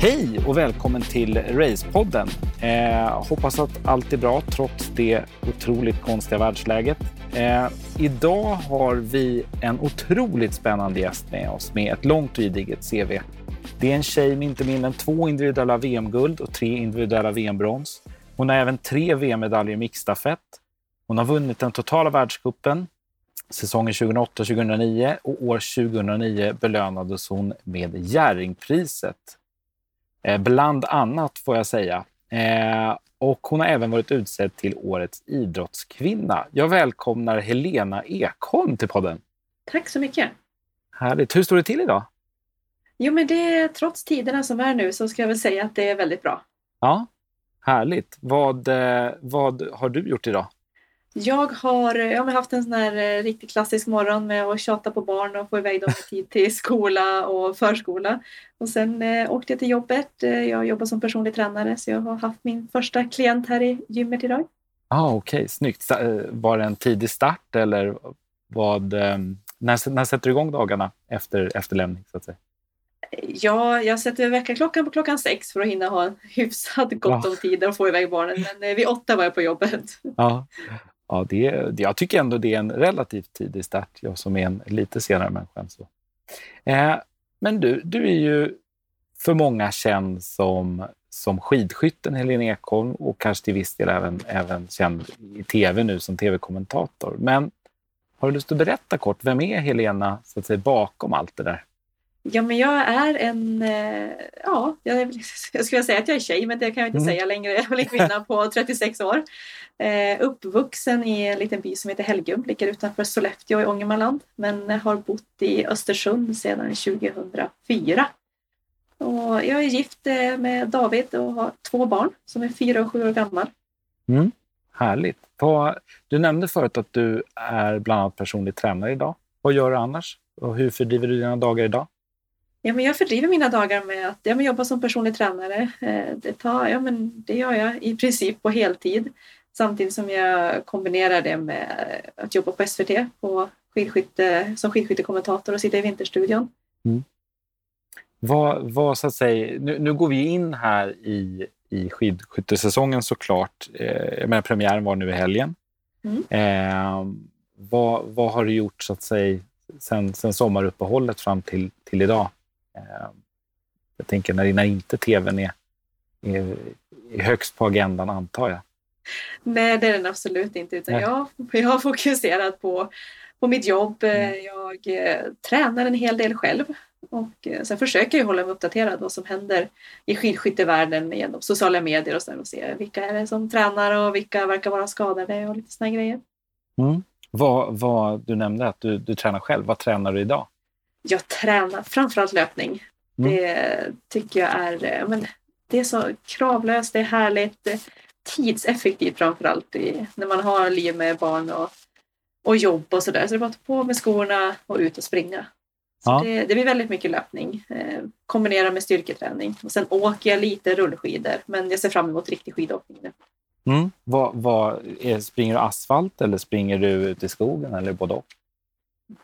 Hej och välkommen till Racepodden. Eh, hoppas att allt är bra trots det otroligt konstiga världsläget. Eh, idag har vi en otroligt spännande gäst med oss med ett långt och gediget CV. Det är en tjej med inte mindre än två individuella VM-guld och tre individuella VM-brons. Hon har även tre VM-medaljer i mixstafett. Hon har vunnit den totala världscupen säsongen 2008-2009 och år 2009 belönades hon med Jerringpriset bland annat får jag säga. Eh, och hon har även varit utsedd till Årets idrottskvinna. Jag välkomnar Helena Ekholm till podden. Tack så mycket. Härligt. Hur står det till idag? Jo, men det, trots tiderna som är nu så ska jag väl säga att det är väldigt bra. Ja, härligt. Vad, eh, vad har du gjort idag? Jag har, jag har haft en sån här eh, riktigt klassisk morgon med att tjata på barn och få iväg dem i tid till skola och förskola. Och sen eh, åkte jag till jobbet. Eh, jag jobbar som personlig tränare så jag har haft min första klient här i gymmet idag. Ah, Okej, okay. snyggt. Eh, var det en tidig start eller vad, eh, när, när sätter du igång dagarna efter efterlämning? Så att säga? Ja, jag sätter väckarklockan på klockan sex för att hinna ha hyfsat gott ja. om tid och få iväg barnen. Men vid åtta var jag på jobbet. Ja, ja, det, jag tycker ändå det är en relativt tidig start, jag som är en lite senare människa än så. Eh, men du, du är ju för många känd som, som skidskytten Helene Ekholm och kanske till viss del även, även känd i tv nu som tv-kommentator. Men har du lust att berätta kort, vem är Helena så att säga, bakom allt det där? Ja, men jag är en, eh, ja, jag, jag skulle säga att jag är tjej, men det kan jag inte mm. säga längre. Jag är en kvinna på 36 år. Eh, uppvuxen i en liten by som heter Helgum, ligger utanför Sollefteå i Ångermanland, men har bott i Östersund sedan 2004. Och jag är gift eh, med David och har två barn som är fyra och sju år gamla. Mm. Härligt. Du nämnde förut att du är bland annat personlig tränare idag. Vad gör du annars? Och hur fördriver du dina dagar idag? Ja, men jag fördriver mina dagar med att ja, men jobba som personlig tränare. Eh, det, tar, ja, men det gör jag i princip på heltid. Samtidigt som jag kombinerar det med att jobba på SVT på skidskytte, som skidskyttekommentator och sitta i Vinterstudion. Mm. Vad, vad, så att säga, nu, nu går vi in här i, i skidskyttesäsongen såklart. Eh, jag menar, premiären var nu i helgen. Mm. Eh, vad, vad har du gjort så att säga sen, sen sommaruppehållet fram till, till idag? Eh, jag tänker när, när inte tvn är, är, är högst på agendan, antar jag. Nej, det är den absolut inte. Utan jag, jag har fokuserat på, på mitt jobb. Mm. Jag eh, tränar en hel del själv. Och eh, sen försöker jag hålla mig uppdaterad vad som händer i skidskyttevärlden genom sociala medier och, och se vilka är det som tränar och vilka verkar vara skadade och lite sådana grejer. Mm. Vad, vad, du nämnde att du, du tränar själv. Vad tränar du idag? Jag tränar framförallt löpning. Mm. Det tycker jag är, eh, men, det är så kravlöst, det är härligt, tidseffektivt framförallt i, när man har liv med barn och, och jobb och sådär. Så det är bara att på med skorna och ut och springa. Ja. Det, det, blir väldigt mycket löpning eh, kombinerat med styrketräning. Och sen åker jag lite rullskidor, men jag ser fram emot riktig skidåkning nu. Mm. Vad, vad, är, springer du asfalt eller springer du ute i skogen eller både och?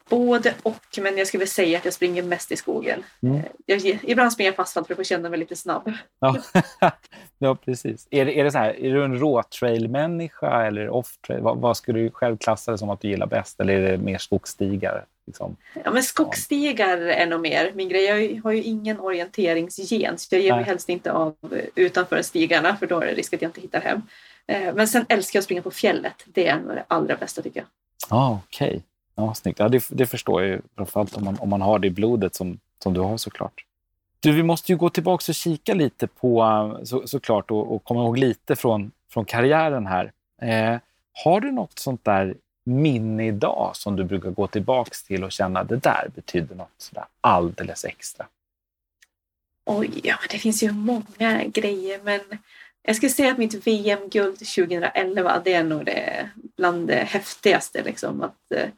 Både och, men jag skulle säga att jag springer mest i skogen. Mm. Eh, jag, ibland springer jag på asfalt för att känna mig lite snabb. Ja, ja precis. Är, det, är, det så här, är du en råtrail-människa eller off-trail? Vad, vad, skulle du själv klassa det som att du gillar bäst? Eller är det mer skogsstigar? Liksom? Ja, men skogsstigar är nog mer min grej. Jag har ju ingen orienteringsgen så jag ger mig helst inte av utanför stigarna för då är det risk att jag inte hittar hem. Eh, men sen älskar jag att springa på fjället. Det är nog det allra bästa tycker jag. Ah, Okej. Okay. Ja, snyggt. Ja, det, det förstår jag ju. Framförallt om man, om man har det i blodet som, som du har såklart. Du, vi måste ju gå tillbaka och kika lite på, så, såklart, och, och komma ihåg lite från, från karriären här. Eh, har du något sånt där minne idag som du brukar gå tillbaka till och känna att det där betyder något sådär alldeles extra? Oj, ja, det finns ju många grejer, men jag skulle säga att mitt VM-guld 2011, det är nog det bland det häftigaste. Liksom, att, eh,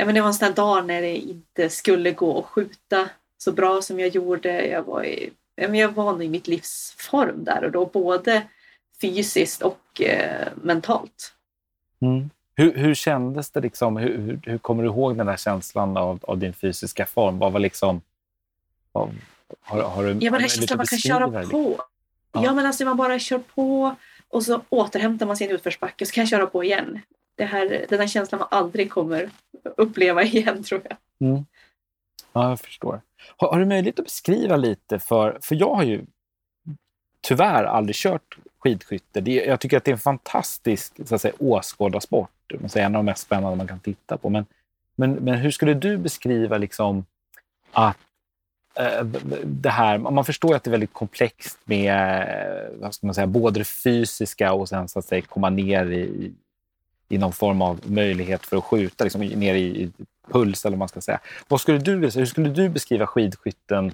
ja, men det var en sån här dag när det inte skulle gå att skjuta så bra som jag gjorde. Jag var, i, ja, men jag var nog i mitt livs form där och då, både fysiskt och eh, mentalt. Mm. Hur, hur kändes det? Liksom? Hur, hur, kommer du ihåg den där känslan av, av din fysiska form? Vad var liksom... Vad, Har, har du, ja, men det känslan man kan köra på. Ja. ja, men alltså man bara kör på och så återhämtar man sig i en utförsbacke så kan jag köra på igen. Det här, den här känslan man aldrig kommer uppleva igen tror jag. Mm. Ja, jag förstår. Har, har, du möjlighet att beskriva lite för, för jag har ju tyvärr aldrig kört skidskytte. Det, jag tycker att det är en fantastisk så att säga, åskådarsport. En av de mest spännande man kan titta på. Men, men, men hur skulle du beskriva liksom att eh, det här, man förstår att det är väldigt komplext med eh, vad ska man säga, både det fysiska och sen så att säga komma ner i, i någon form av möjlighet för att skjuta, liksom ner i, i puls eller vad man ska säga. Vad skulle du, hur skulle du beskriva skidskytten,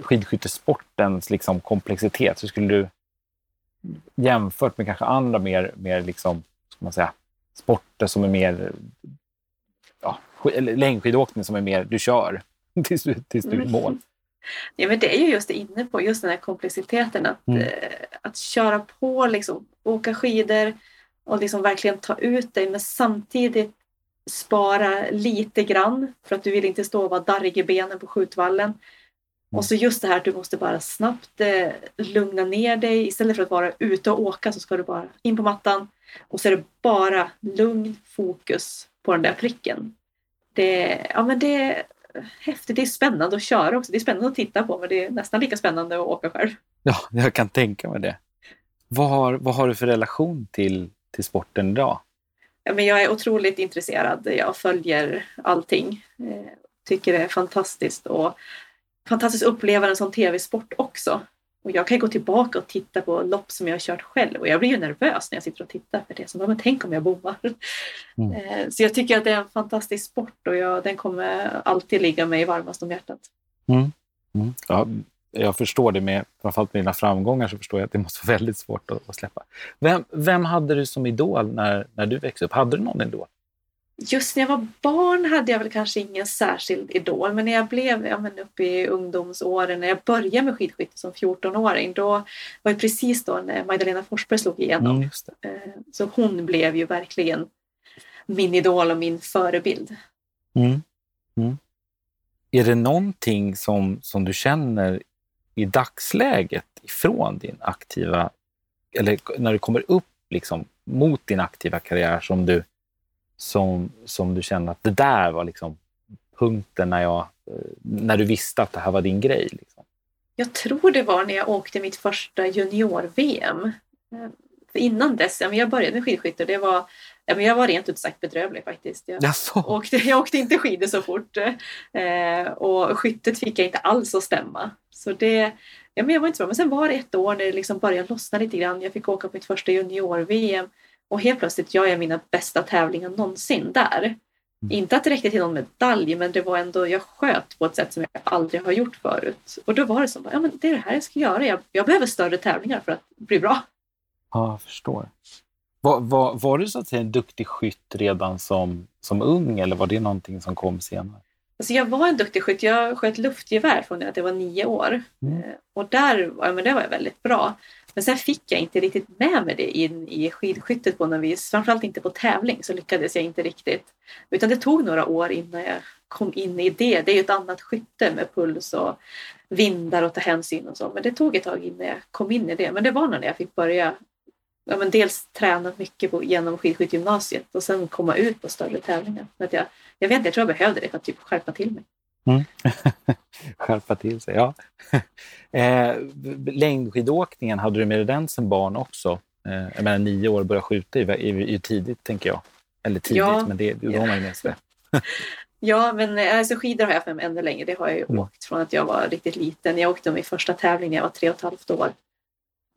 skidskyttesportens liksom komplexitet? Hur skulle du jämfört med kanske andra mer, mer liksom, ska man säga, sporter som är mer ja, längdskidåkning som är mer du kör tills, tills du mm. mål. Ja, men det är ju just det inne på, just den här komplexiteten att, mm. eh, att köra på, liksom, åka skidor och liksom verkligen ta ut dig men samtidigt spara lite grann för att du vill inte stå och vara darrig i benen på skjutvallen. Mm. Och så just det här att du måste bara snabbt eh, lugna ner dig. Istället för att vara ute och åka så ska du bara in på mattan och så är det bara lugn fokus på den där pricken. Det, ja, men det är häftigt. Det är spännande att köra också. Det är spännande att titta på men det är nästan lika spännande att åka själv. Ja, jag kan tänka mig det. Vad har, vad har du för relation till, till sporten idag? Ja, men jag är otroligt intresserad. Jag följer allting. Eh, tycker det är fantastiskt och fantastiskt att uppleva en sån tv-sport också. Och jag kan gå tillbaka och titta på lopp som jag har kört själv och jag blir ju nervös när jag sitter och tittar för det. Så men tänk om jag bommar. Mm. Eh, så jag tycker att det är en fantastisk sport och jag, den kommer alltid ligga mig varmast om hjärtat. Mm. Mm. Ja, jag förstår det med framförallt med dina framgångar så förstår jag att det måste vara väldigt svårt att, att släppa. Vem, vem hade du som idol när, när du växte upp? Hade du någon idol? Just när jag var barn hade jag väl kanske ingen särskild idol, men när jag blev ja, men uppe i ungdomsåren, när jag började med skidskytte som 14-åring, då var det precis då när Magdalena Forsberg slog igenom. Mm, eh, så hon blev ju verkligen min idol och min förebild. Mm. Mm. Är det någonting som, som du känner i dagsläget ifrån din aktiva, eller när du kommer upp liksom mot din aktiva karriär som du som, som du känner att det där var liksom punkten när, jag, eh, när du visste att det här var din grej? Liksom? Jag tror det var när jag åkte mitt första junior-VM. Eh, innan dess, jag började med skidskytte, det var, jag var rent ut sagt bedrövlig faktiskt. Jag åkte, jag åkte inte skidor så fort eh, och skyttet fick jag inte alls att stämma. Så det, ja, men jag var inte så bra. Men sen var det ett år när det liksom började lossna lite grann. Jag fick åka på mitt första junior-VM och helt plötsligt gör jag mina bästa tävlingar någonsin där. Mm. Inte att det räckte till någon medalj, men det var ändå, jag sköt på ett sätt som jag aldrig har gjort förut. Och då var det som, ja men det är det här jag ska göra. Jag, jag behöver större tävlingar för att bli bra. Ja, jag förstår. Var, var, var du så att säga en duktig skytt redan som, som ung eller var det någonting som kom senare? Alltså jag var en duktig skytt. Jag sköt luftgevär från att jag var nio år. Mm. Eh, och där ja, men det var jag väldigt bra. Men sen fick jag inte riktigt med mig det in i skidskyttet på något vis. Framförallt inte på tävling så lyckades jag inte riktigt. Utan det tog några år innan jag kom in i det. Det är ju ett annat skytte med puls och vindar och ta hänsyn och så. Men det tog ett tag innan jag kom in i det. Men det var när jag fick börja ja, men dels träna mycket på, genom skidskyttegymnasiet och sen komma ut på större tävlingar. För att jag, jag vet jag tror jag behövde det för att typ skärpa till mig. Mm. skärpa till sig, ja. eh, längdskidåkningen, hade du med dig den som barn också? Eh, jag menar nio år, börja skjuta är ju tidigt tänker jag. Eller tidigt, ja, men det, då har man ju med sig Ja, men eh, alltså, skidor har jag för mig ännu längre. Det har jag ju mm. åkt från att jag var riktigt liten. Jag åkte min första tävling när jag var tre och ett halvt år.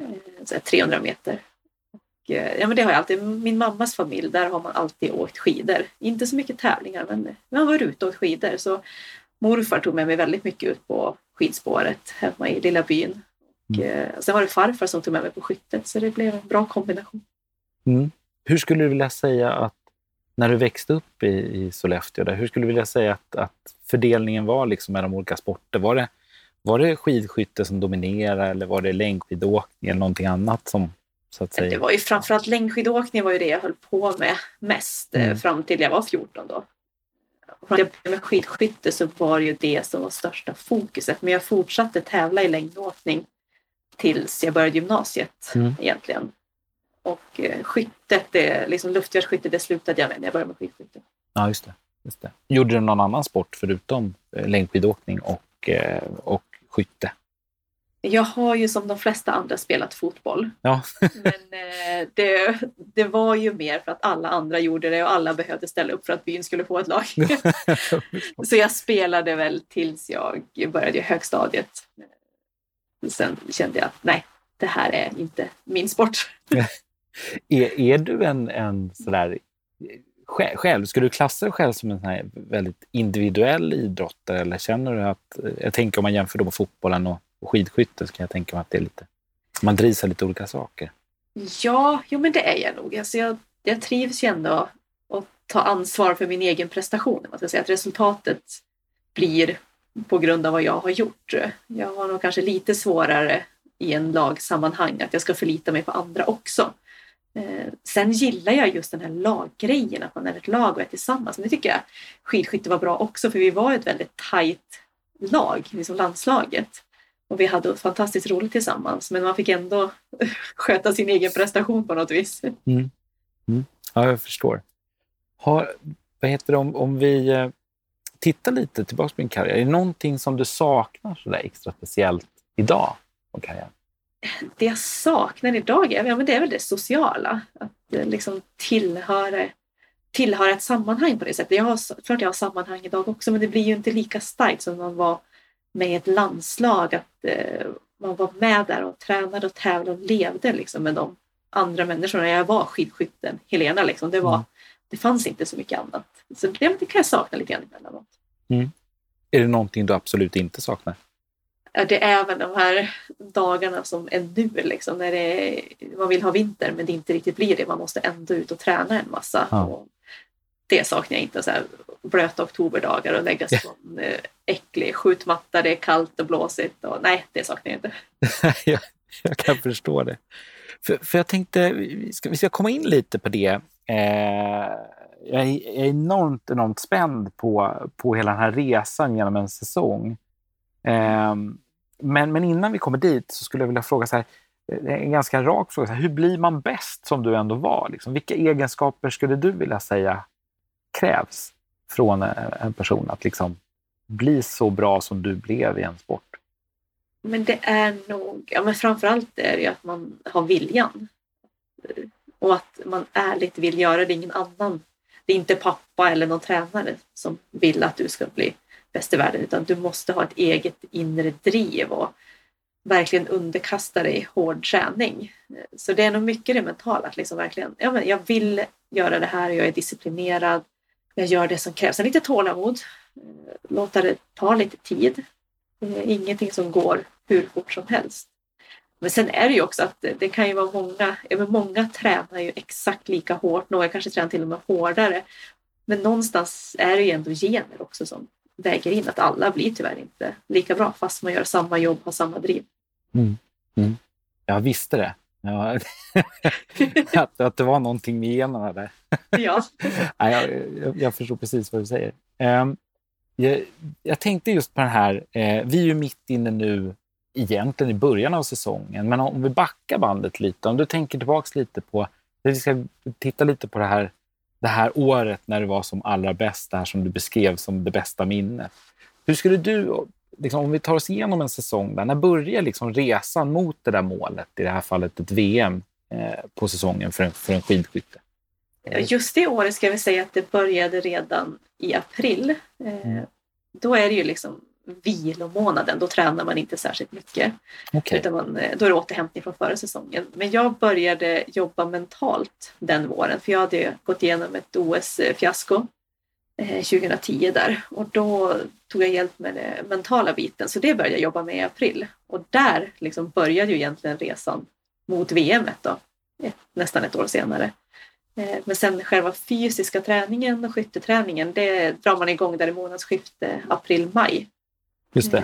Eh, så 300 meter. Eh, ja, men det har jag alltid. Min mammas familj, där har man alltid åkt skidor. Inte så mycket tävlingar, men man var ute och åkt skidor. Så morfar tog med mig väldigt mycket ut på skidspåret hemma i lilla byn. Och, mm. Eh, sen var det farfar som tog med mig på skyttet, så det blev en bra kombination. Mm. Hur skulle du vilja säga att, när du växte upp i, i Sollefteå, där, hur skulle du vilja säga att, att fördelningen var liksom mellan olika sporter? Var det, var det skidskytte som dominerade eller var det längdskidåkning eller någonting annat som, så att säga. Det var ju framförallt längdskidåkning var ju det jag höll på med mest eh, mm. fram till jag var 14 då. när jag började med skidskytte så var det ju det som var största fokuset. Men jag fortsatte tävla i längdåkning tills jag började gymnasiet mm. egentligen. Och eh, skyttet, det, liksom luftgevärsskytte, det slutade jag med när jag började med skidskytte. Ja, just det. Just det. Gjorde du någon annan sport förutom eh, längdskidåkning och, och skytte? Jag har ju som de flesta andra spelat fotboll. Ja. Men eh, det, det var ju mer för att alla andra gjorde det och alla behövde ställa upp för att byn skulle få ett lag. så jag spelade väl tills jag började i högstadiet. Sen kände jag att nej, det här är inte min sport. är, är du en, en sådär själv, skulle du klassa dig själv som en sån här väldigt individuell idrottare eller känner du att, jag tänker om man jämför då med fotbollen och och skidskytte så kan jag tänka mig att det är lite, man drivs av lite olika saker. Ja, jo men det är jag nog. Alltså jag, jag trivs ju ändå att ta ansvar för min egen prestation. Man ska säga att resultatet blir på grund av vad jag har gjort. Jag har nog kanske lite svårare i en lagsammanhang att jag ska förlita mig på andra också. Eh, sen gillar jag just den här laggrejen, att man är ett lag och är tillsammans. Men det tycker jag skidskytte var bra också, för vi var ett väldigt tajt lag, liksom landslaget. Och vi hade fantastiskt roligt tillsammans men man fick ändå sköta sin egen prestation på något vis. Mm. Mm. Ja, jag förstår. Har, vad heter det, om, om vi eh, tittar lite tillbaka på din karriär, är det någonting som du saknar så där extra speciellt idag på karriären? Det jag saknar idag är, ja, men det är väl det sociala. Att eh, liksom tillhöra, tillhöra ett sammanhang på det sättet. Jag har, klart jag har sammanhang idag också men det blir ju inte lika starkt som man var med ett landslag, att eh, man var med där och tränade och tävlade och levde liksom, med de andra människorna. Jag var skidskytten Helena, liksom. det, var, mm. det fanns inte så mycket annat. Så det, det kan jag sakna lite grann emellanåt. Mm. Är det någonting du absolut inte saknar? Ja, det är även de här dagarna som är nu, liksom, när är, man vill ha vinter men det inte riktigt blir det. Man måste ändå ut och träna en massa. Ja. Och det saknar jag inte. Så här, blöta oktoberdagar och lägga sig på en eh, äcklig skjutmatta, det är kallt och blåsigt. Och, nej, det saknar jag inte. jag, jag kan förstå det. För, för jag tänkte, vi ska, vi ska komma in lite på det. Eh, jag, är, enormt, enormt spänd på, på hela den här resan genom en säsong. Eh, men, men innan vi kommer dit så skulle jag vilja fråga så här, en ganska rak fråga. Hur blir man bäst som du ändå var? Liksom, vilka egenskaper skulle du vilja säga krävs från en person att liksom bli så bra som du blev i en sport? Men det är nog, ja men framförallt är det att man har viljan. Och att man ärligt vill göra det. Ingen annan, det är inte pappa eller någon tränare som vill att du ska bli bäst i världen utan du måste ha ett eget inre driv och verkligen underkasta dig hård träning. Så det är nog mycket det mentala, att liksom verkligen, ja, men jag vill göra det här, jag är disciplinerad, jag gör det som krävs. Lite tålamod, eh, låta det ta lite tid. Ingenting som går hur fort som helst. Men sen är det ju också att det kan ju vara många, ja, många tränar ju exakt lika hårt, några kanske tränar till och med hårdare. Men någonstans är det ju ändå gener också som väger in att alla blir tyvärr inte lika bra fast man gör samma jobb, har samma driv. Mm. Mm. Jag visste det. Ja, att, att det var någonting med generna där. Ja. ja, jag, jag, förstår precis vad du säger. Um, jag, jag, tänkte just på den här, uh, vi är ju mitt inne nu egentligen i början av säsongen, men om vi backar bandet lite, om du tänker tillbaks lite på, vi ska titta lite på det här, det här året när det var som allra bäst, det här som du beskrev som det bästa minnet. Hur skulle du liksom, om vi tar oss igenom en säsong, där, när börjar liksom resan mot det där målet, i det här fallet ett VM eh, på säsongen för en, för en skidskytte? Just det året ska vi säga att det började redan i april. Eh, mm. Då är det ju liksom vilomånaden, då tränar man inte särskilt mycket. Okay. Utan man, eh, då är det återhämtning från förra säsongen. Men jag började jobba mentalt den våren för jag hade gått igenom ett OS-fiasko 2010 eh, där och då tog jag hjälp med den mentala biten så det började jag jobba med i april och där liksom började ju egentligen resan mot VM då, nästan ett år senare. Eh, men sen själva fysiska träningen och skytteträningen det drar man igång där i månadsskifte april-maj. Just det. Eh,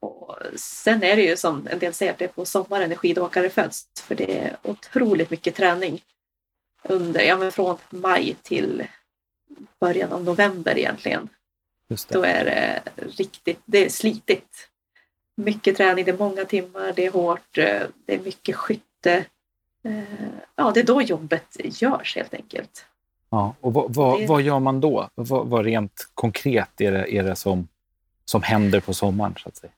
och sen är det ju som en del säger att det är på sommaren när skidåkare föds för det är otroligt mycket träning under, ja men från maj till början av november egentligen. Då är det riktigt, det är slitigt. Mycket träning, det är många timmar, det är hårt, eh, det är mycket skytte. Eh, Ja, det är då jobbet görs helt enkelt. Ja, och vad, vad, vad gör man då? Vad, vad rent konkret är det, är det som, som händer på sommaren? Så att säga?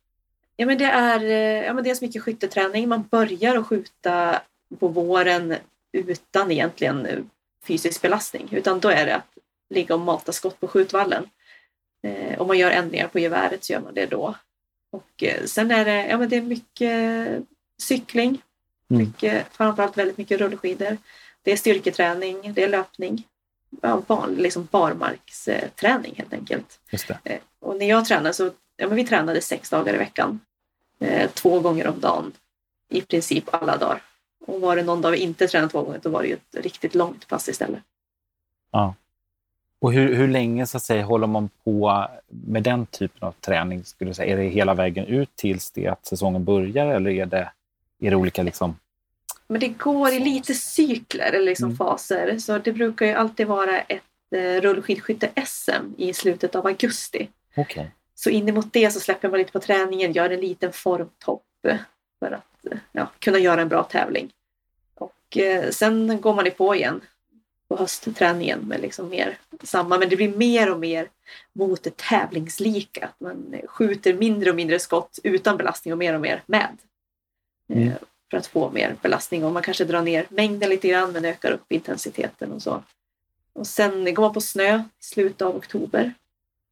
Ja, men det är eh, ja, men dels mycket skytteträning. Man börjar att skjuta på våren utan egentligen fysisk belastning. Utan då är det att ligga och mata skott på skjutvallen. Eh, om man gör ändringar på geväret så gör man det då. Och eh, sen är det, ja, men det är mycket cykling. Mm. Mycket, framförallt väldigt mycket rullskidor. Det är styrketräning, det är löpning. Ja, van, liksom barmarksträning helt enkelt. Eh, Och när jag tränade så ja, men vi tränade sex dagar i veckan. Eh, två gånger om dagen. I princip alla dagar. Och var det någon dag vi inte tränade två gånger då var det ju ett riktigt långt pass istället. Och hur, hur länge så att säga, håller man på med den typen av träning? Skulle du säga? Är det hela vägen ut tills det att säsongen börjar eller är det, är det olika liksom? Men det går i lite cykler eller liksom Mm. faser. Så det brukar ju alltid vara ett eh, rullskidskytte-SM i slutet av augusti. Okej. Så in emot det så släpper man lite på träningen, gör en liten formtopp för att eh, ja, kunna göra en bra tävling. Och eh, sen går man på igen på höstträningen med liksom mer samma, men det blir mer och mer mot det tävlingslika. Att man eh, skjuter mindre och mindre skott utan belastning och mer och mer med. Eh, Mm. För att få mer belastning och man kanske drar ner mängden lite grann men ökar upp intensiteten och så. Och sen går man på snö i slutet av oktober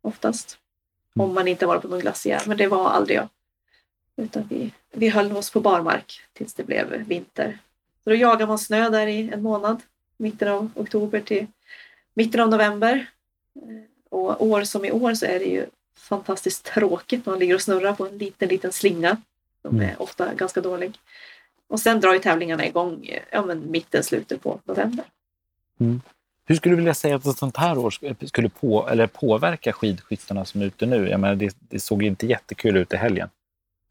oftast. Mm. Om man inte varit på någon glaciär, men det var aldrig jag. Utan vi, vi höll oss på barmark tills det blev vinter. Så då jagar man snö där i en månad, mitten av oktober till mitten av november. Eh, Och år som i år så är det ju fantastiskt tråkigt. Man ligger och snurrar på en liten, liten slinga som Mm. är ofta ganska dålig. Och sen drar ju tävlingarna igång ja, men mitten, slutet på november. Hur skulle du vilja säga att ett sånt här år sk- skulle på, eller påverka skidskyttarna som är ute nu? Jag menar, det, det såg inte jättekul ut i helgen.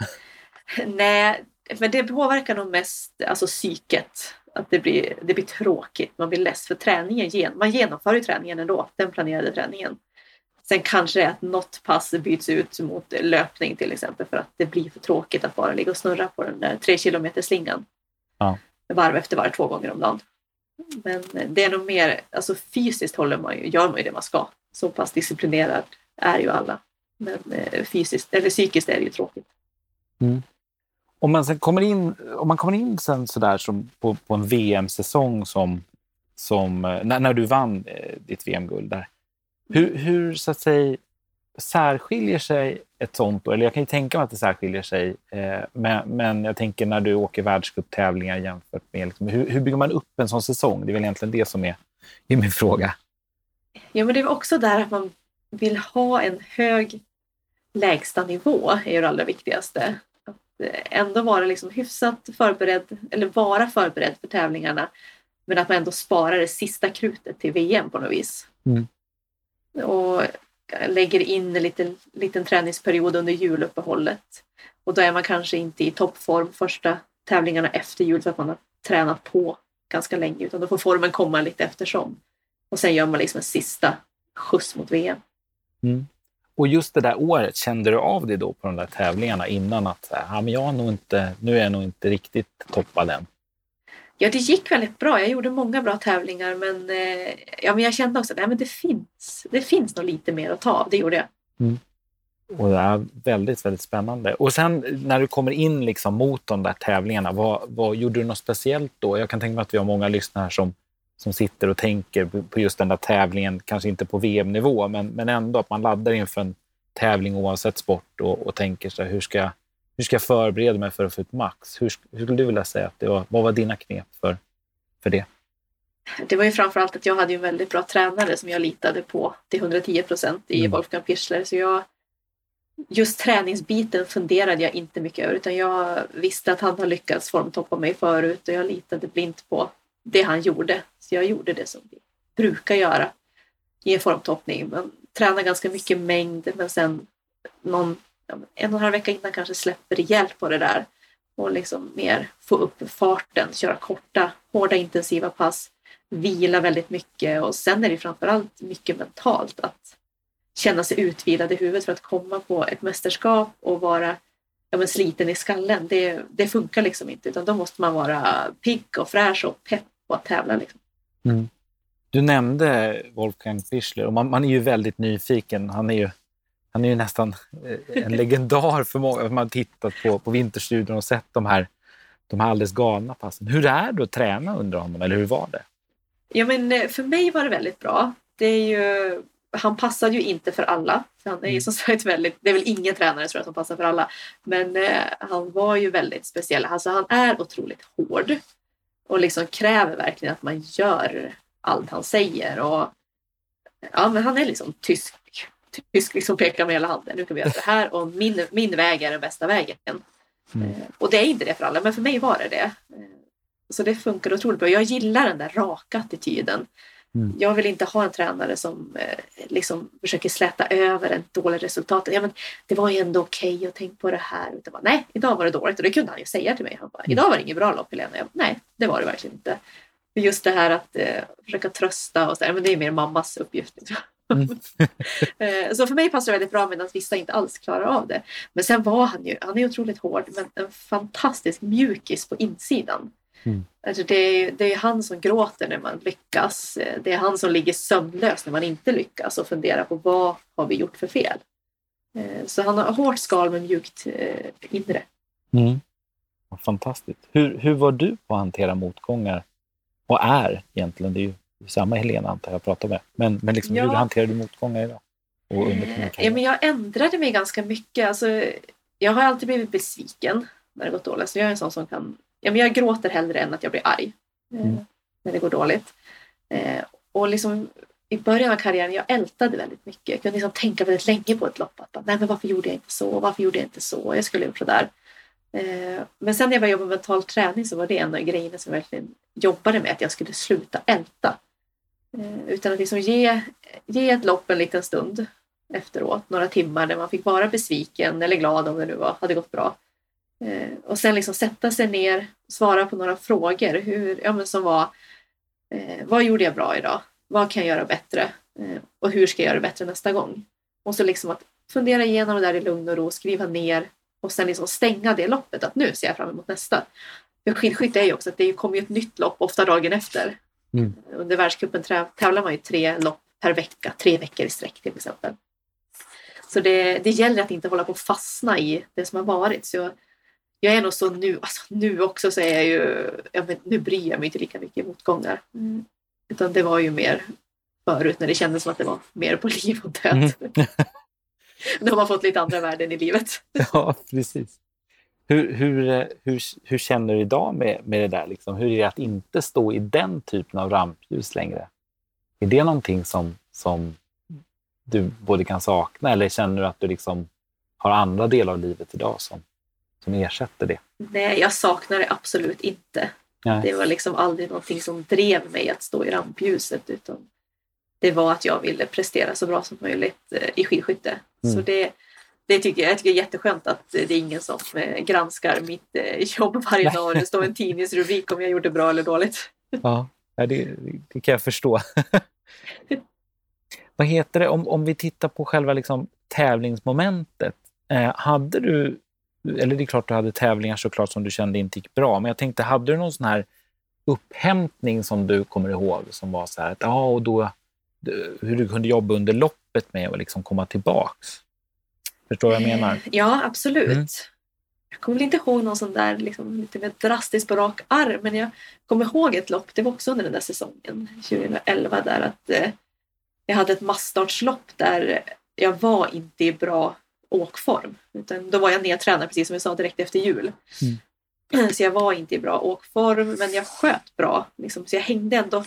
Nej, men det påverkar nog mest alltså psyket. Att det blir, det blir tråkigt, man blir less för träningen. gen- Man genomför ju träningen ändå, den planerade träningen. Sen kanske det är att något pass byts ut mot löpning till exempel för att det blir för tråkigt att bara ligga och snurra på den där tre kilometer slingan. Ja. Varv efter varv två gånger om dagen. Men det är nog mer, alltså fysiskt håller man ju, gör man ju det man ska. Så pass disciplinerad är ju alla. Men eh, fysiskt, eller psykiskt är det ju tråkigt. Om man, sen kommer in, om man kommer in sen sådär som på, på en VM-säsong som, som eh, när, när du vann eh, ditt VM-guld där. Hur, hur så att säga särskiljer sig ett sånt år? Eller jag kan ju tänka mig att det särskiljer sig. Eh, men, men jag tänker när du åker världscuptävlingar jämfört med liksom, hur, hur bygger man upp en sån säsong? Det är väl egentligen det som är, är min fråga. Ja, men det är också där att man vill ha en hög lägsta nivå är ju det allra viktigaste. Ändå vara liksom hyfsat förberedd, eller vara förberedd för tävlingarna. Men att man ändå sparar det sista krutet till VM på något vis. Mm. Och lägger in en liten, liten träningsperiod under juluppehållet. Och då är man kanske inte i toppform första tävlingarna efter jul för att man har tränat på ganska länge. Utan då får formen komma lite eftersom. Och sen gör man liksom en sista skjuts mot VM. Och just det där året, kände du av det då på de där tävlingarna innan att här, ja, men jag har nog inte, nu är jag nog inte riktigt toppad än? Ja, det gick väldigt bra. Jag gjorde många bra tävlingar men, eh, ja, men jag kände också att det finns, det finns nog lite mer att ta av. Det gjorde jag. Och det är väldigt, väldigt spännande. Och sen när du kommer in liksom mot de där tävlingarna, vad, vad gjorde du något speciellt då? Jag kan tänka mig att vi har många lyssnare som, som sitter och tänker på- just den där tävlingen, kanske inte på VM-nivå, men, men ändå att man laddar inför en tävling oavsett sport och, och tänker så här, hur ska, jag- hur ska jag förbereda mig för att få ut max? Hur, hur skulle du vilja säga att det var? Vad var dina knep för, för det? Det var ju framförallt att jag hade en väldigt bra tränare som jag litade på till 110 procent i Mm. Wolfgang Pichler. Så jag, just träningsbiten funderade jag inte mycket över utan jag visste att han har lyckats formtoppa mig förut och jag litade blint på det han gjorde. Så jag gjorde det som vi brukar göra i en formtoppning. Man tränar ganska mycket mängd men sen någon, en och en halv vecka innan kanske släpper rejält på det där och liksom mer få upp farten, köra korta, hårda intensiva pass, vila väldigt mycket och sen är det framförallt mycket mentalt att känna sig utvilad i huvudet för att komma på ett mästerskap och vara ja, men sliten i skallen. Det, det funkar liksom inte utan då måste man vara pigg och fräsch och pepp på att tävla. Liksom. Mm. Du nämnde Wolfgang Fischler och man, man, är ju väldigt nyfiken. Han är ju, han är ju nästan eh, en legendar för många. Man har tittat på, på Vinterstudion och sett de här, de här alldeles galna passen. Hur är det att träna under honom, eller hur var det? Ja, men eh, för mig var det väldigt bra. Det är ju, han passade ju inte för alla. Han är ju mm. som sagt väldigt, det är väl ingen tränare tror jag som passar för alla. Men eh, han var ju väldigt speciell. Alltså, han är otroligt hård och liksom kräver verkligen att man gör allt han säger. Och, ja, men han är liksom tysk. Tysk liksom pekar med hela handen. Nu kan vi göra så här och min, min väg är den bästa vägen. Mm. Eh, och det är inte det för alla, men för mig var det det. Eh, så det funkar otroligt bra. Jag gillar den där raka attityden. Mm. Jag vill inte ha en tränare som eh, liksom försöker släta över ett dåligt resultat. Ja, men det var ju ändå okej okay och tänk på det här. Utan bara, nej, idag var det dåligt. Och det kunde han ju säga till mig. Han bara, mm. idag var det inget bra lopp Helena. Jag bara, nej, det var det verkligen inte. Just det här att eh, försöka trösta och så, där, men det är mer mammas uppgift. Mm. Eh, så för mig passar det väldigt bra medan vissa inte alls klarar av det. Men sen var han ju, han är otroligt hård men en fantastisk mjukis på insidan. Mm. Alltså det, är, det är han som gråter när man lyckas. Det är han som ligger sömnlös när man inte lyckas och funderar på vad har vi gjort för fel. Eh, så han har hårt skal men mjukt eh, inre. Mm. Fantastiskt. Hur, hur var du på att hantera motgångar? Och är egentligen, det är ju samma Helena antar jag pratar med. Men, men liksom, ja. hur hanterar du motgångar idag? Och under eh, ja, men jag ändrade mig ganska mycket. Alltså, jag har alltid blivit besviken när det gått dåligt. Så jag är en sån som kan ja, men jag gråter hellre än att jag blir arg eh, mm. när det går dåligt. Eh, och liksom, i början av karriären jag ältade väldigt mycket. Jag kunde liksom tänka väldigt länge på ett lopp. Att, Nej, men varför gjorde jag inte så? Varför gjorde jag inte så? Jag skulle gjort sådär. Eh, men sen när jag började jobba med mental träning så var det en av grejerna som jag verkligen jobbade med. Att jag skulle sluta älta. Eh, utan att liksom ge, ge ett lopp en liten stund efteråt. Några timmar där man fick vara besviken eller glad om det nu var, hade gått bra. Eh, och sen liksom sätta sig ner, svara på några frågor. Hur, ja, men som var, vad gjorde jag bra idag? Vad kan jag göra bättre? Och hur ska jag göra det bättre nästa gång? Och så liksom att fundera igenom det där i lugn och ro, skriva ner och sen liksom stänga det loppet. Att nu ser jag fram emot nästa. För skidskytte är ju också att det kommer ju ett nytt lopp ofta dagen efter. Mm. Under världscupen tävlar man ju tre lopp per vecka, tre veckor i sträck till exempel. Så det, det gäller att inte hålla på att fastna i det som har varit. Så jag är nog så nu, alltså nu också så är jag ju, jag vet, nu bryr jag mig inte lika mycket motgångar. Mm. Utan det var ju mer förut när det kändes som att det var mer på liv och död. Mm. Då har man fått lite andra värden i livet. ja, precis. Hur, hur, hur, hur känner du idag med, med det där? Liksom? Hur är det att inte stå i den typen av rampljus längre? Är det någonting som, som du både kan sakna eller känner du att du liksom har andra delar av livet idag som, som ersätter det? Nej, jag saknar det absolut inte. Nej. Det var liksom aldrig någonting som drev mig att stå i rampljuset utan det var att jag ville prestera så bra som möjligt eh, i skidskytte. Mm. Så det, det tycker jag, jag tycker det är jätteskönt att det är ingen som eh, granskar mitt eh, jobb varje dag och det står en tidningsrubrik om jag gjorde bra eller dåligt. Ja, det, det kan jag förstå. Vad heter det, om, om vi tittar på själva liksom tävlingsmomentet. Eh, hade du eller det är klart du hade tävlingar såklart som du kände inte gick bra, men jag tänkte, hade du någon sån här upphämtning som du kommer ihåg som var så här att, ja, och då hur du kunde jobba under loppet med att liksom komma tillbaks? Förstår du vad jag menar? Ja, absolut. Mm. Jag kommer inte ihåg någon sån där liksom, lite mer drastisk på rak arm, men jag kommer ihåg ett lopp, det var också under den där säsongen, 2011, där att eh, jag hade ett massstartslopp där jag var inte i bra åkform. Utan då var jag nedtränad precis som jag sa direkt efter jul. Mm. Så jag var inte i bra åkform men jag sköt bra. Liksom. Så jag hängde ändå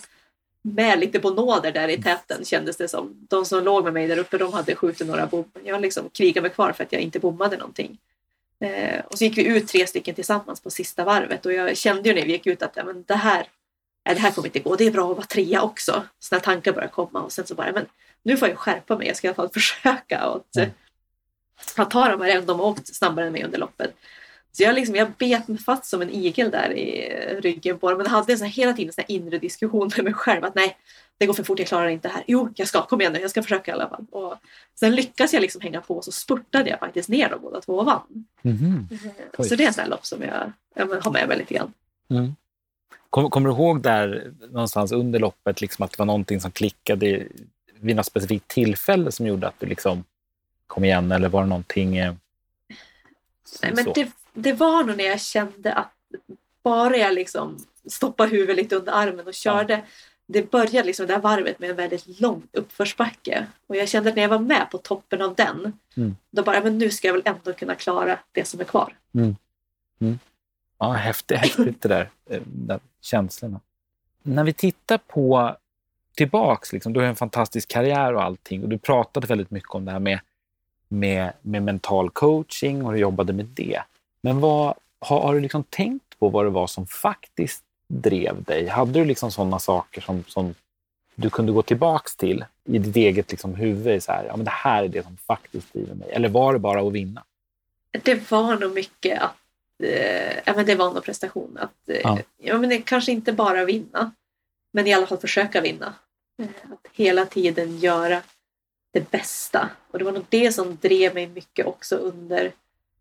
med lite på nåder där i täten kändes det som. De som låg med mig där uppe de hade skjutit några bom. Jag liksom krigade mig kvar för att jag inte bommade någonting. Eh, och så gick vi ut tre stycken tillsammans på sista varvet och jag kände ju när vi gick ut att ja, men det, här, nej, det här kommer inte gå. Det är bra att vara trea också. Sådana tankar började komma och sen så bara, men nu får jag skärpa mig. Jag ska i alla fall försöka. Att, mm att ta dem här, de har åkt snabbare än mig under loppet. Så jag, liksom, jag bet mig fast som en igel där i ryggen på dem. Men hade en sån här, hela tiden en inre diskussion med mig själv. Att nej, det går för fort, jag klarar inte det här. Jo, jag ska, kom igen nu, jag ska försöka i alla fall. Och sen lyckas jag liksom hänga på och så spurtade jag faktiskt ner dem båda två och vann. Mhm. Så det är en sån lopp som jag, jag har med mig lite grann. Mm. Kom, kommer du ihåg där någonstans under loppet liksom att det var någonting som klickade vid något specifikt tillfälle som gjorde att du liksom kom igen eller var det någonting? Eh, Nej, men det, det var nog när jag kände att bara jag liksom stoppade huvudet lite under armen och körde. Det började liksom det där varvet med en väldigt lång uppförsbacke. Och jag kände att när jag var med på toppen av den, Mm. då bara, men nu ska jag väl ändå kunna klara det som är kvar. Ja, häftigt, häftigt det där, eh, där känslorna. När vi tittar på tillbaks, liksom, du har en fantastisk karriär och allting och du pratade väldigt mycket om det här med, med, med mental coaching och du jobbade med det. Men vad, har, har du liksom tänkt på vad det var som faktiskt drev dig? Hade du liksom sådana saker som, som du kunde gå tillbaks till i ditt eget liksom huvud? Så här, ja, men det här är det som faktiskt driver mig. Eller var det bara att vinna? Det var nog mycket att eh, ja, men det var nog prestation. Att, eh, Ja. ja. men det, kanske inte bara vinna, men i alla fall försöka vinna. Eh, att hela tiden göra det bästa. Och det var nog det som drev mig mycket också under,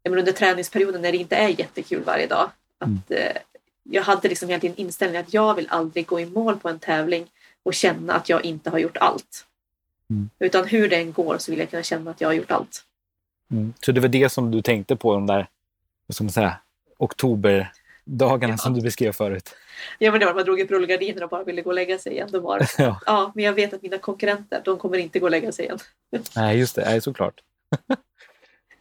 men under träningsperioden när det inte är jättekul varje dag. Att, Mm. eh, jag hade liksom tiden inställningen att jag vill aldrig gå i mål på en tävling och känna att jag inte har gjort allt. Mm. Utan hur det än går så vill jag kunna känna att jag har gjort allt. Mm. Så det var det som du tänkte på de där ska man säga, oktoberdagarna Ja. som du beskrev förut? Ja men det var man drog upp rullgardiner och bara ville gå och lägga sig igen. Då var. Ja. Ja, men jag vet att mina konkurrenter, de kommer inte gå och lägga sig igen. Nej, just det. Nej, såklart.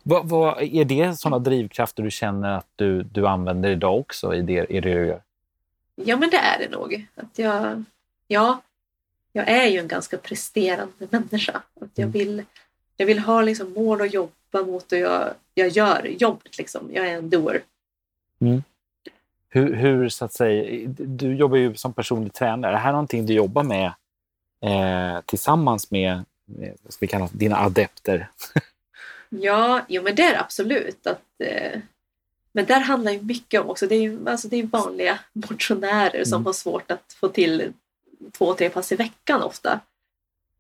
vad, vad, är det sådana drivkrafter du känner att du, du använder idag också i det, i det du gör? Ja men det är det nog. Att jag, ja, jag är ju en ganska presterande människa. Att jag, Mm. vill, jag vill ha liksom mål att jobba mot och jag, jag gör jobbet. Liksom. Jag är en doer. Hur, hur, så att säga, du jobbar ju som personlig tränare. Är det här någonting du jobbar med eh, tillsammans med, med vad ska vi kalla dina adepter? Ja, jo men det är absolut. Att, eh, men där handlar ju mycket om också, det är ju alltså det är vanliga motionärer som Mm. har svårt att få till två, tre pass i veckan ofta.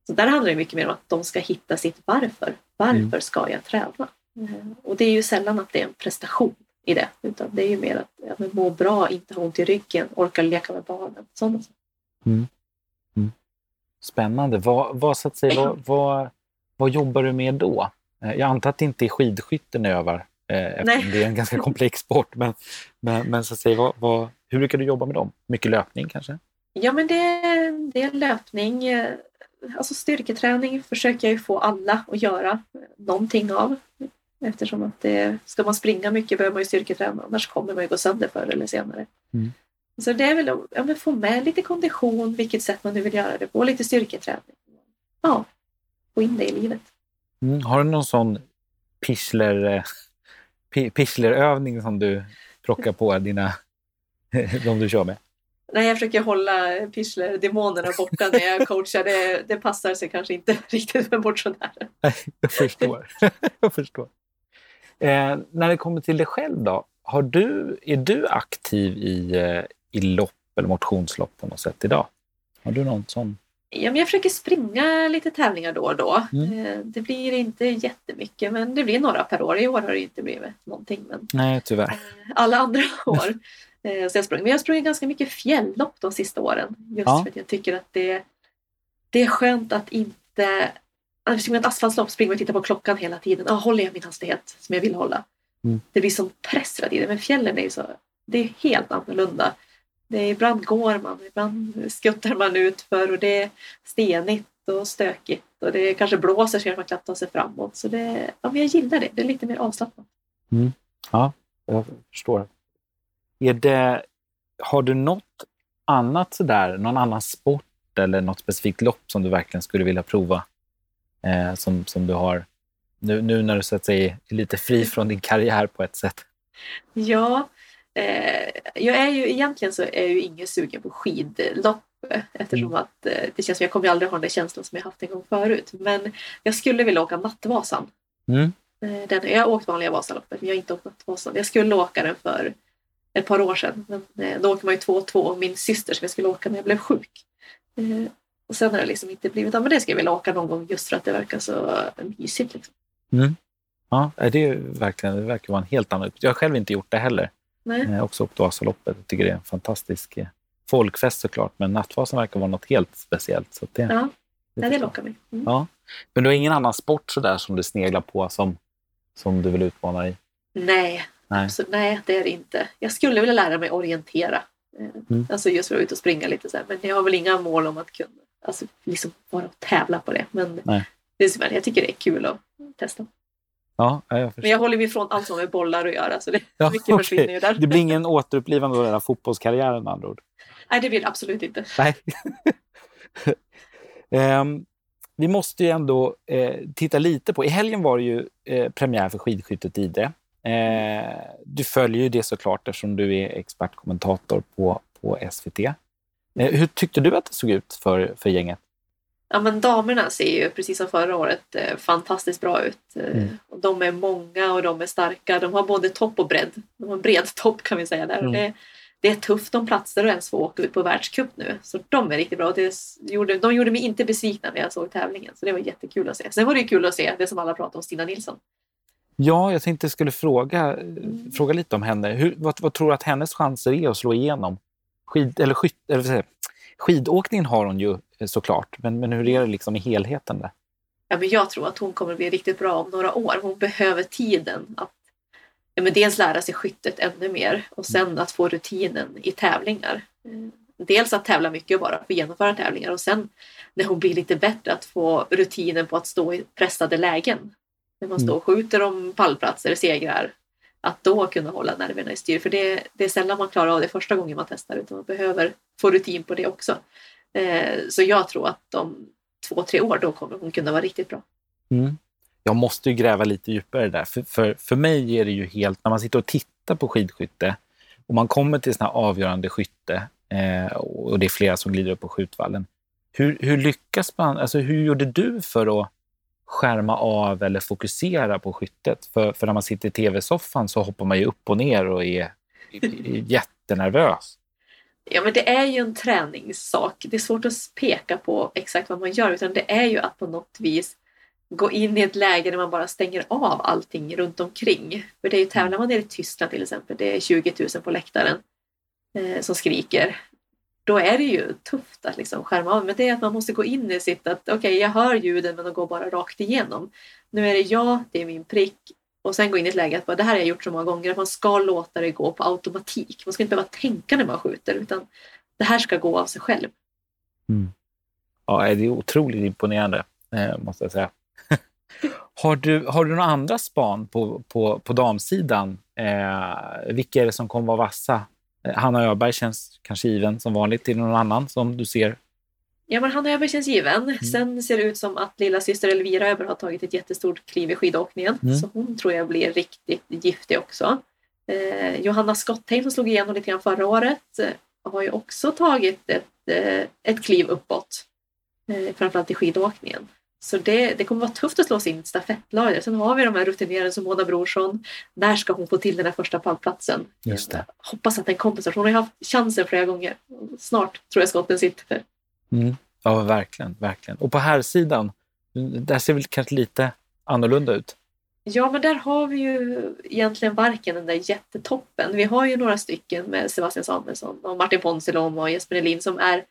Så där handlar det mycket mer om att de ska hitta sitt varför. Varför Mm. ska jag träna? Eh, Och det är ju sällan att det är en prestation i det, utan det är ju mer att ja, men må bra, inte ha ont i ryggen, orka leka med barnen. Sådana saker. Spännande. Vad, vad, så att säga, vad, vad, vad jobbar du med då? Eh, Jag antar att det inte är skidskytten ni övar, eh, eftersom det är en ganska komplex sport. Men, men, men så att säga, vad, vad, hur brukar du jobba med dem? Mycket löpning kanske? Ja, men det, det är löpning. eh, Alltså styrketräning försöker jag ju få alla att göra någonting av. Eftersom att det, ska man springa mycket behöver man ju styrketräna, annars kommer man ju gå sönder förr eller senare. Mm. Så det är väl att ja, få med lite kondition, vilket sätt man nu vill göra det på, lite styrketräning. Ja, få in det i livet. Mm. Har du någon sån pischler, eh, pi- pischlerövning som du plockar på dina, de du kör med? Nej, jag försöker hålla Pichler-demonerna borta när jag coachar. Det, det passar sig kanske inte riktigt med motionärer. Jag förstår. jag förstår. Eh, när det kommer till dig själv då, har du, är du aktiv i, eh, i lopp eller motionslopp på något sätt idag? Har du någon sån? Ja, men jag försöker springa lite tävlingar då och då. Mm. Eh, Det blir inte jättemycket, men det blir några per år. I år har det inte blivit någonting, men Nej, tyvärr. eh, alla andra år. eh, Så jag sprang. Men jag har sprungit ganska mycket fjälllopp de sista åren. Just Ja. för att jag tycker att det, det är skönt att inte... Annars springer man ett asfaltslopp springer man och tittar på klockan hela tiden. Ah, håller jag min hastighet som jag vill hålla? Mm. Det blir som press hela tiden. Men fjällen är ju så... Det är helt annorlunda. Det är, ibland går man, ibland skuttar man ut för och det är stenigt och stökigt och det kanske blåser så att man knappt tar sig framåt. Så det, ja, men jag gillar det. Det är lite mer avslappnat. Ja, jag förstår. Är det, har du något annat sådär, någon annan sport eller något specifikt lopp som du verkligen skulle vilja prova? Eh, som, som du har nu, nu när du så att säga är lite fri från din karriär på ett sätt. Ja, jag är ju egentligen så är jag ju ingen sugen på skidlopp eh, eftersom Mm. att eh, det känns som jag kommer aldrig ha den där känslan som jag haft en gång förut. Men jag skulle vilja åka Nattvasan. Mm. Eh, Den, jag har åkt vanliga Vasaloppet, men jag har inte åkt Nattvasan. Jag skulle åka den för ett par år sedan. Men eh, då åker man ju två och två och min syster som jag skulle åka när jag blev sjuk. Eh, Och sen har det liksom inte blivit av. Men det skulle jag vilja åka någon gång just för att det verkar så mysigt. Liksom. Mm. Ja, det, är verkligen, det verkar vara en helt annan Jag har själv inte gjort det heller. Nej. Har också åkt Vasaloppet. Jag tycker det är en fantastisk eh, folkfest såklart. Men Nattvasan verkar vara något helt speciellt. Så det, Ja, det förstår lockar mig. Mm. Ja. Men du har ingen annan sport sådär som du sneglar på som, som du vill utmana i? Nej, Nej. Så, nej, det är det inte. Jag skulle vilja lära mig orientera. Eh, Mm. Alltså just för att ut och springa lite så här. Men jag har väl inga mål om att kunna alltså, liksom bara tävla på det. Men Nej. det är jag tycker det är kul att testa. Ja, ja, jag. Men jag håller mig ifrån allt som har med bollar att göra. Så det, Ja, mycket okej. försvinner ju där. Det blir ingen återupplivande av den här fotbollskarriären med andra ord. Nej, det vill jag absolut inte. Nej. Ehm, vi måste ju ändå eh, titta lite på... I helgen var det ju eh, premiär för skidskyttet i det. Eh, du följer ju det såklart eftersom du är expertkommentator på, på SVT. Eh, hur tyckte du att det såg ut för, för gänget? Ja, men damerna ser ju precis som förra året eh, fantastiskt bra ut. Eh, Mm. och de är många och de är starka. De har både topp och bredd. De har en bred topp kan vi säga där. Och Mm. det, det är tufft om platser att ens få åka ut på världscup nu. Så de är riktigt bra. Det gjorde, de gjorde mig inte besvikna när jag såg tävlingen. Så det var jättekul att se. Sen var det kul att se det som alla pratar om, Stina Nilsson. Ja, jag tänkte jag skulle fråga, fråga lite om henne. Hur, vad, vad tror du att hennes chanser är att slå igenom? Skid, eller skyt, eller vad säger jag? Skidåkningen har hon ju eh, såklart, men, men hur är det liksom i helheten där? Ja, men jag tror att hon kommer bli riktigt bra om några år. Hon behöver tiden att ja, men dels lära sig skyttet ännu mer och sen att få rutinen i tävlingar. Eh, Dels att tävla mycket och bara få genomföra tävlingar och sen när hon blir lite bättre att få rutinen på att stå i pressade lägen. När man står och skjuter om pallplatser, segrar. Att då kunna hålla nerverna i styr. För det, det är sällan man klarar av det första gången man testar utan man behöver få rutin på det också. Eh, Så jag tror att om två, tre år då kommer hon kunna vara riktigt bra. Mm. Jag måste ju gräva lite djupare där. För, för, för mig är det ju helt, när man sitter och tittar på skidskytte och man kommer till sådana här avgörande skytte eh, och det är flera som glider upp på skjutvallen. Hur, hur lyckas man? Alltså hur gjorde du för att skärma av eller fokusera på skyttet? För, för när man sitter i tv-soffan så hoppar man ju upp och ner och är, jättenervös. Ja, men det är ju en träningssak. Det är svårt att peka på exakt vad man gör, utan det är ju att på något vis gå in i ett läge där man bara stänger av allting runt omkring. För det är ju tävlar man nere i Tyskland till exempel, det är 20 000 på läktaren eh, som skriker. Då är det ju tufft att liksom skärma av, men det är att man måste gå in i sitt att okej, jag hör ljuden men de går bara rakt igenom. Nu är det jag, det är min prick och sen gå in i ett läge att bara, det här har jag gjort så många gånger att man ska låta det gå på automatik. Man ska inte behöva tänka när man skjuter utan det här ska gå av sig själv. Mm. Ja, det är otroligt imponerande, eh, måste jag säga. har, du, har du några andra span på, på, på damsidan? Eh, vilka är det som kommer vara vassa? Eh, Hanna Öberg känns kanske given som vanligt. Är det någon annan som du ser? Ja, men Hanna Öberg känns given. Sen ser det ut som att lilla syster Elvira Öberg har tagit ett jättestort kliv i skidåkningen. Mm. Så hon tror jag blir riktigt giftig också. Eh, Johanna Skottheim som slog igenom lite grann förra året eh, har ju också tagit ett, eh, ett kliv uppåt. Eh, framförallt i skidåkningen. Så det, det kommer vara tufft att slå sig in i ett stafettlag. Sen har vi de här rutinerade som Mona Brorsson. När ska hon få till den här första pallplatsen? Just det. Hoppas att den kommer snart. Hon har ju haft chansen flera gånger. Snart tror jag skotten sitter. Mm. Ja, verkligen, verkligen. Och på här sidan, där ser väl kanske lite annorlunda ut. Ja, men där har vi ju egentligen varken den där jättetoppen. Vi har ju några stycken med Sebastian Samuelsson och Martin Ponsiluom och Jesper Nelin som är,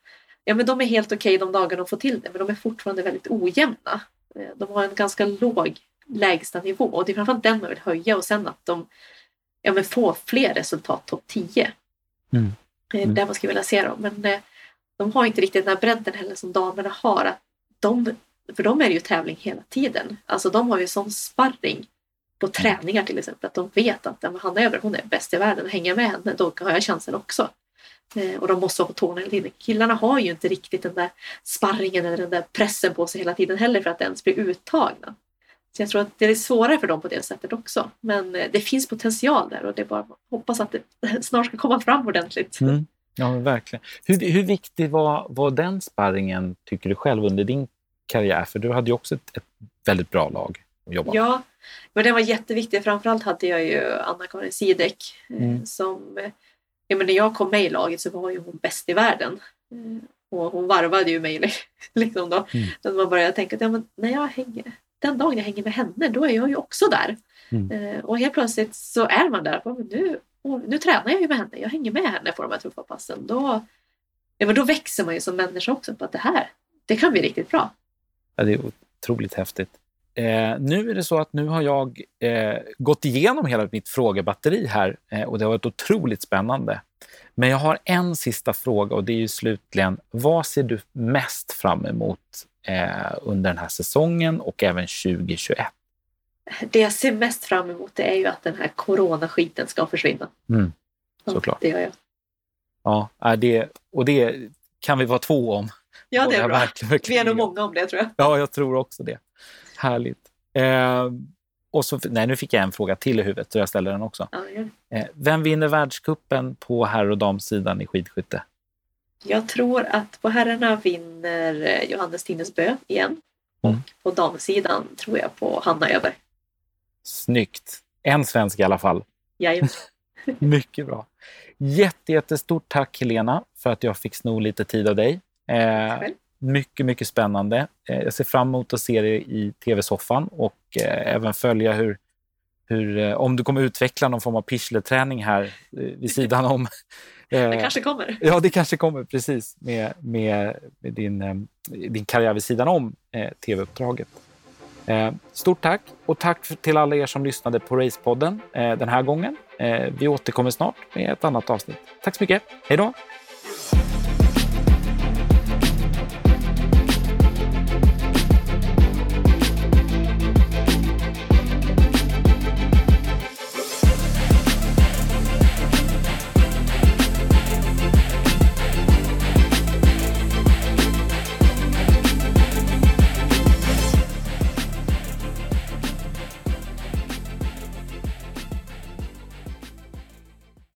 ja men de är helt okej de dagar de får till det, men de är fortfarande väldigt ojämna. Eh, De har en ganska låg lägsta nivå och det är framförallt den man vill höja och sen att de ja, men får fler resultat, topp 10. Mm. Det är Mm. där man skulle vilja se dem. Men eh, de har inte riktigt den här bredden heller som damerna har. Att de, för de är det ju tävling hela tiden. Alltså de har ju sån sparring på träningar till exempel. Att de vet att men Hanna Öberg hon är bäst i världen. Hänger jag med henne då har jag chansen också. Eh, och de måste vara på tårna hela tiden. Killarna har ju inte riktigt den där sparringen eller den där pressen på sig hela tiden heller för att ens bli uttagna. Så jag tror att det är svårare för dem på det sättet också. Men eh, det finns potential där och det är bara att hoppas att det snart ska komma fram ordentligt. Mm. Ja, verkligen. Hur, hur viktig var, var den sparringen, tycker du själv, under din karriär? För du hade ju också ett, ett väldigt bra lag. att jobba Ja, men den var jätteviktig. Framförallt hade jag ju Anna-Karin Sidek eh, Mm. som... Ja, men när jag kom med i laget så var ju hon bäst i världen. Eh, Och hon varvade ju mig liksom då. Mm. Att man började tänka att ja, men när jag hänger, den dagen jag hänger med henne, då är jag ju också där. Mm. Eh, Och helt plötsligt så är man där. Men Nu, nu tränar jag ju med henne. Jag hänger med henne på de här tuffa passen. Då, ja, men då växer man ju som människa också på att det här, det kan bli riktigt bra. Ja, det är otroligt häftigt. Eh, nu är det så att nu har jag eh, gått igenom hela mitt frågebatteri här eh, och det har varit otroligt spännande. Men jag har en sista fråga och det är ju slutligen, vad ser du mest fram emot eh, under den här säsongen och även 2021? Det jag ser mest fram emot det är ju att den här coronaskiten ska försvinna. Mm, Ja, såklart. Det gör jag. Ja, det, och det kan vi vara två om. Ja, det är bra. Vi är nog många om det tror jag. Ja, jag tror också det. Härligt. Eh, och så, nej, nu fick jag en fråga till i huvudet, så jag ställer den också. Eh, vem vinner världskuppen på herr och damsidan i skidskytte? Jag tror att på herrarna vinner eh, Johannes Tinnesbø igen. Mm. Och på damsidan tror jag på Hanna Öberg. Snyggt. En svensk i alla fall. Jajamän. Mycket bra. Jätte, jättestort tack Helena för att jag fick sno lite tid av dig. Eh. Mycket, mycket spännande. Eh, jag ser fram emot att se dig i tv-soffan och eh, även följa hur, hur eh, om du kommer utveckla någon form av pyssleträning här vid sidan om. Det kanske kommer. Ja, det kanske kommer precis med, med, med din, din karriär vid sidan om tv-uppdraget. Stort tack och tack till alla er som lyssnade på Racepodden den här gången. Vi återkommer snart med ett annat avsnitt. Tack så mycket. Hej då!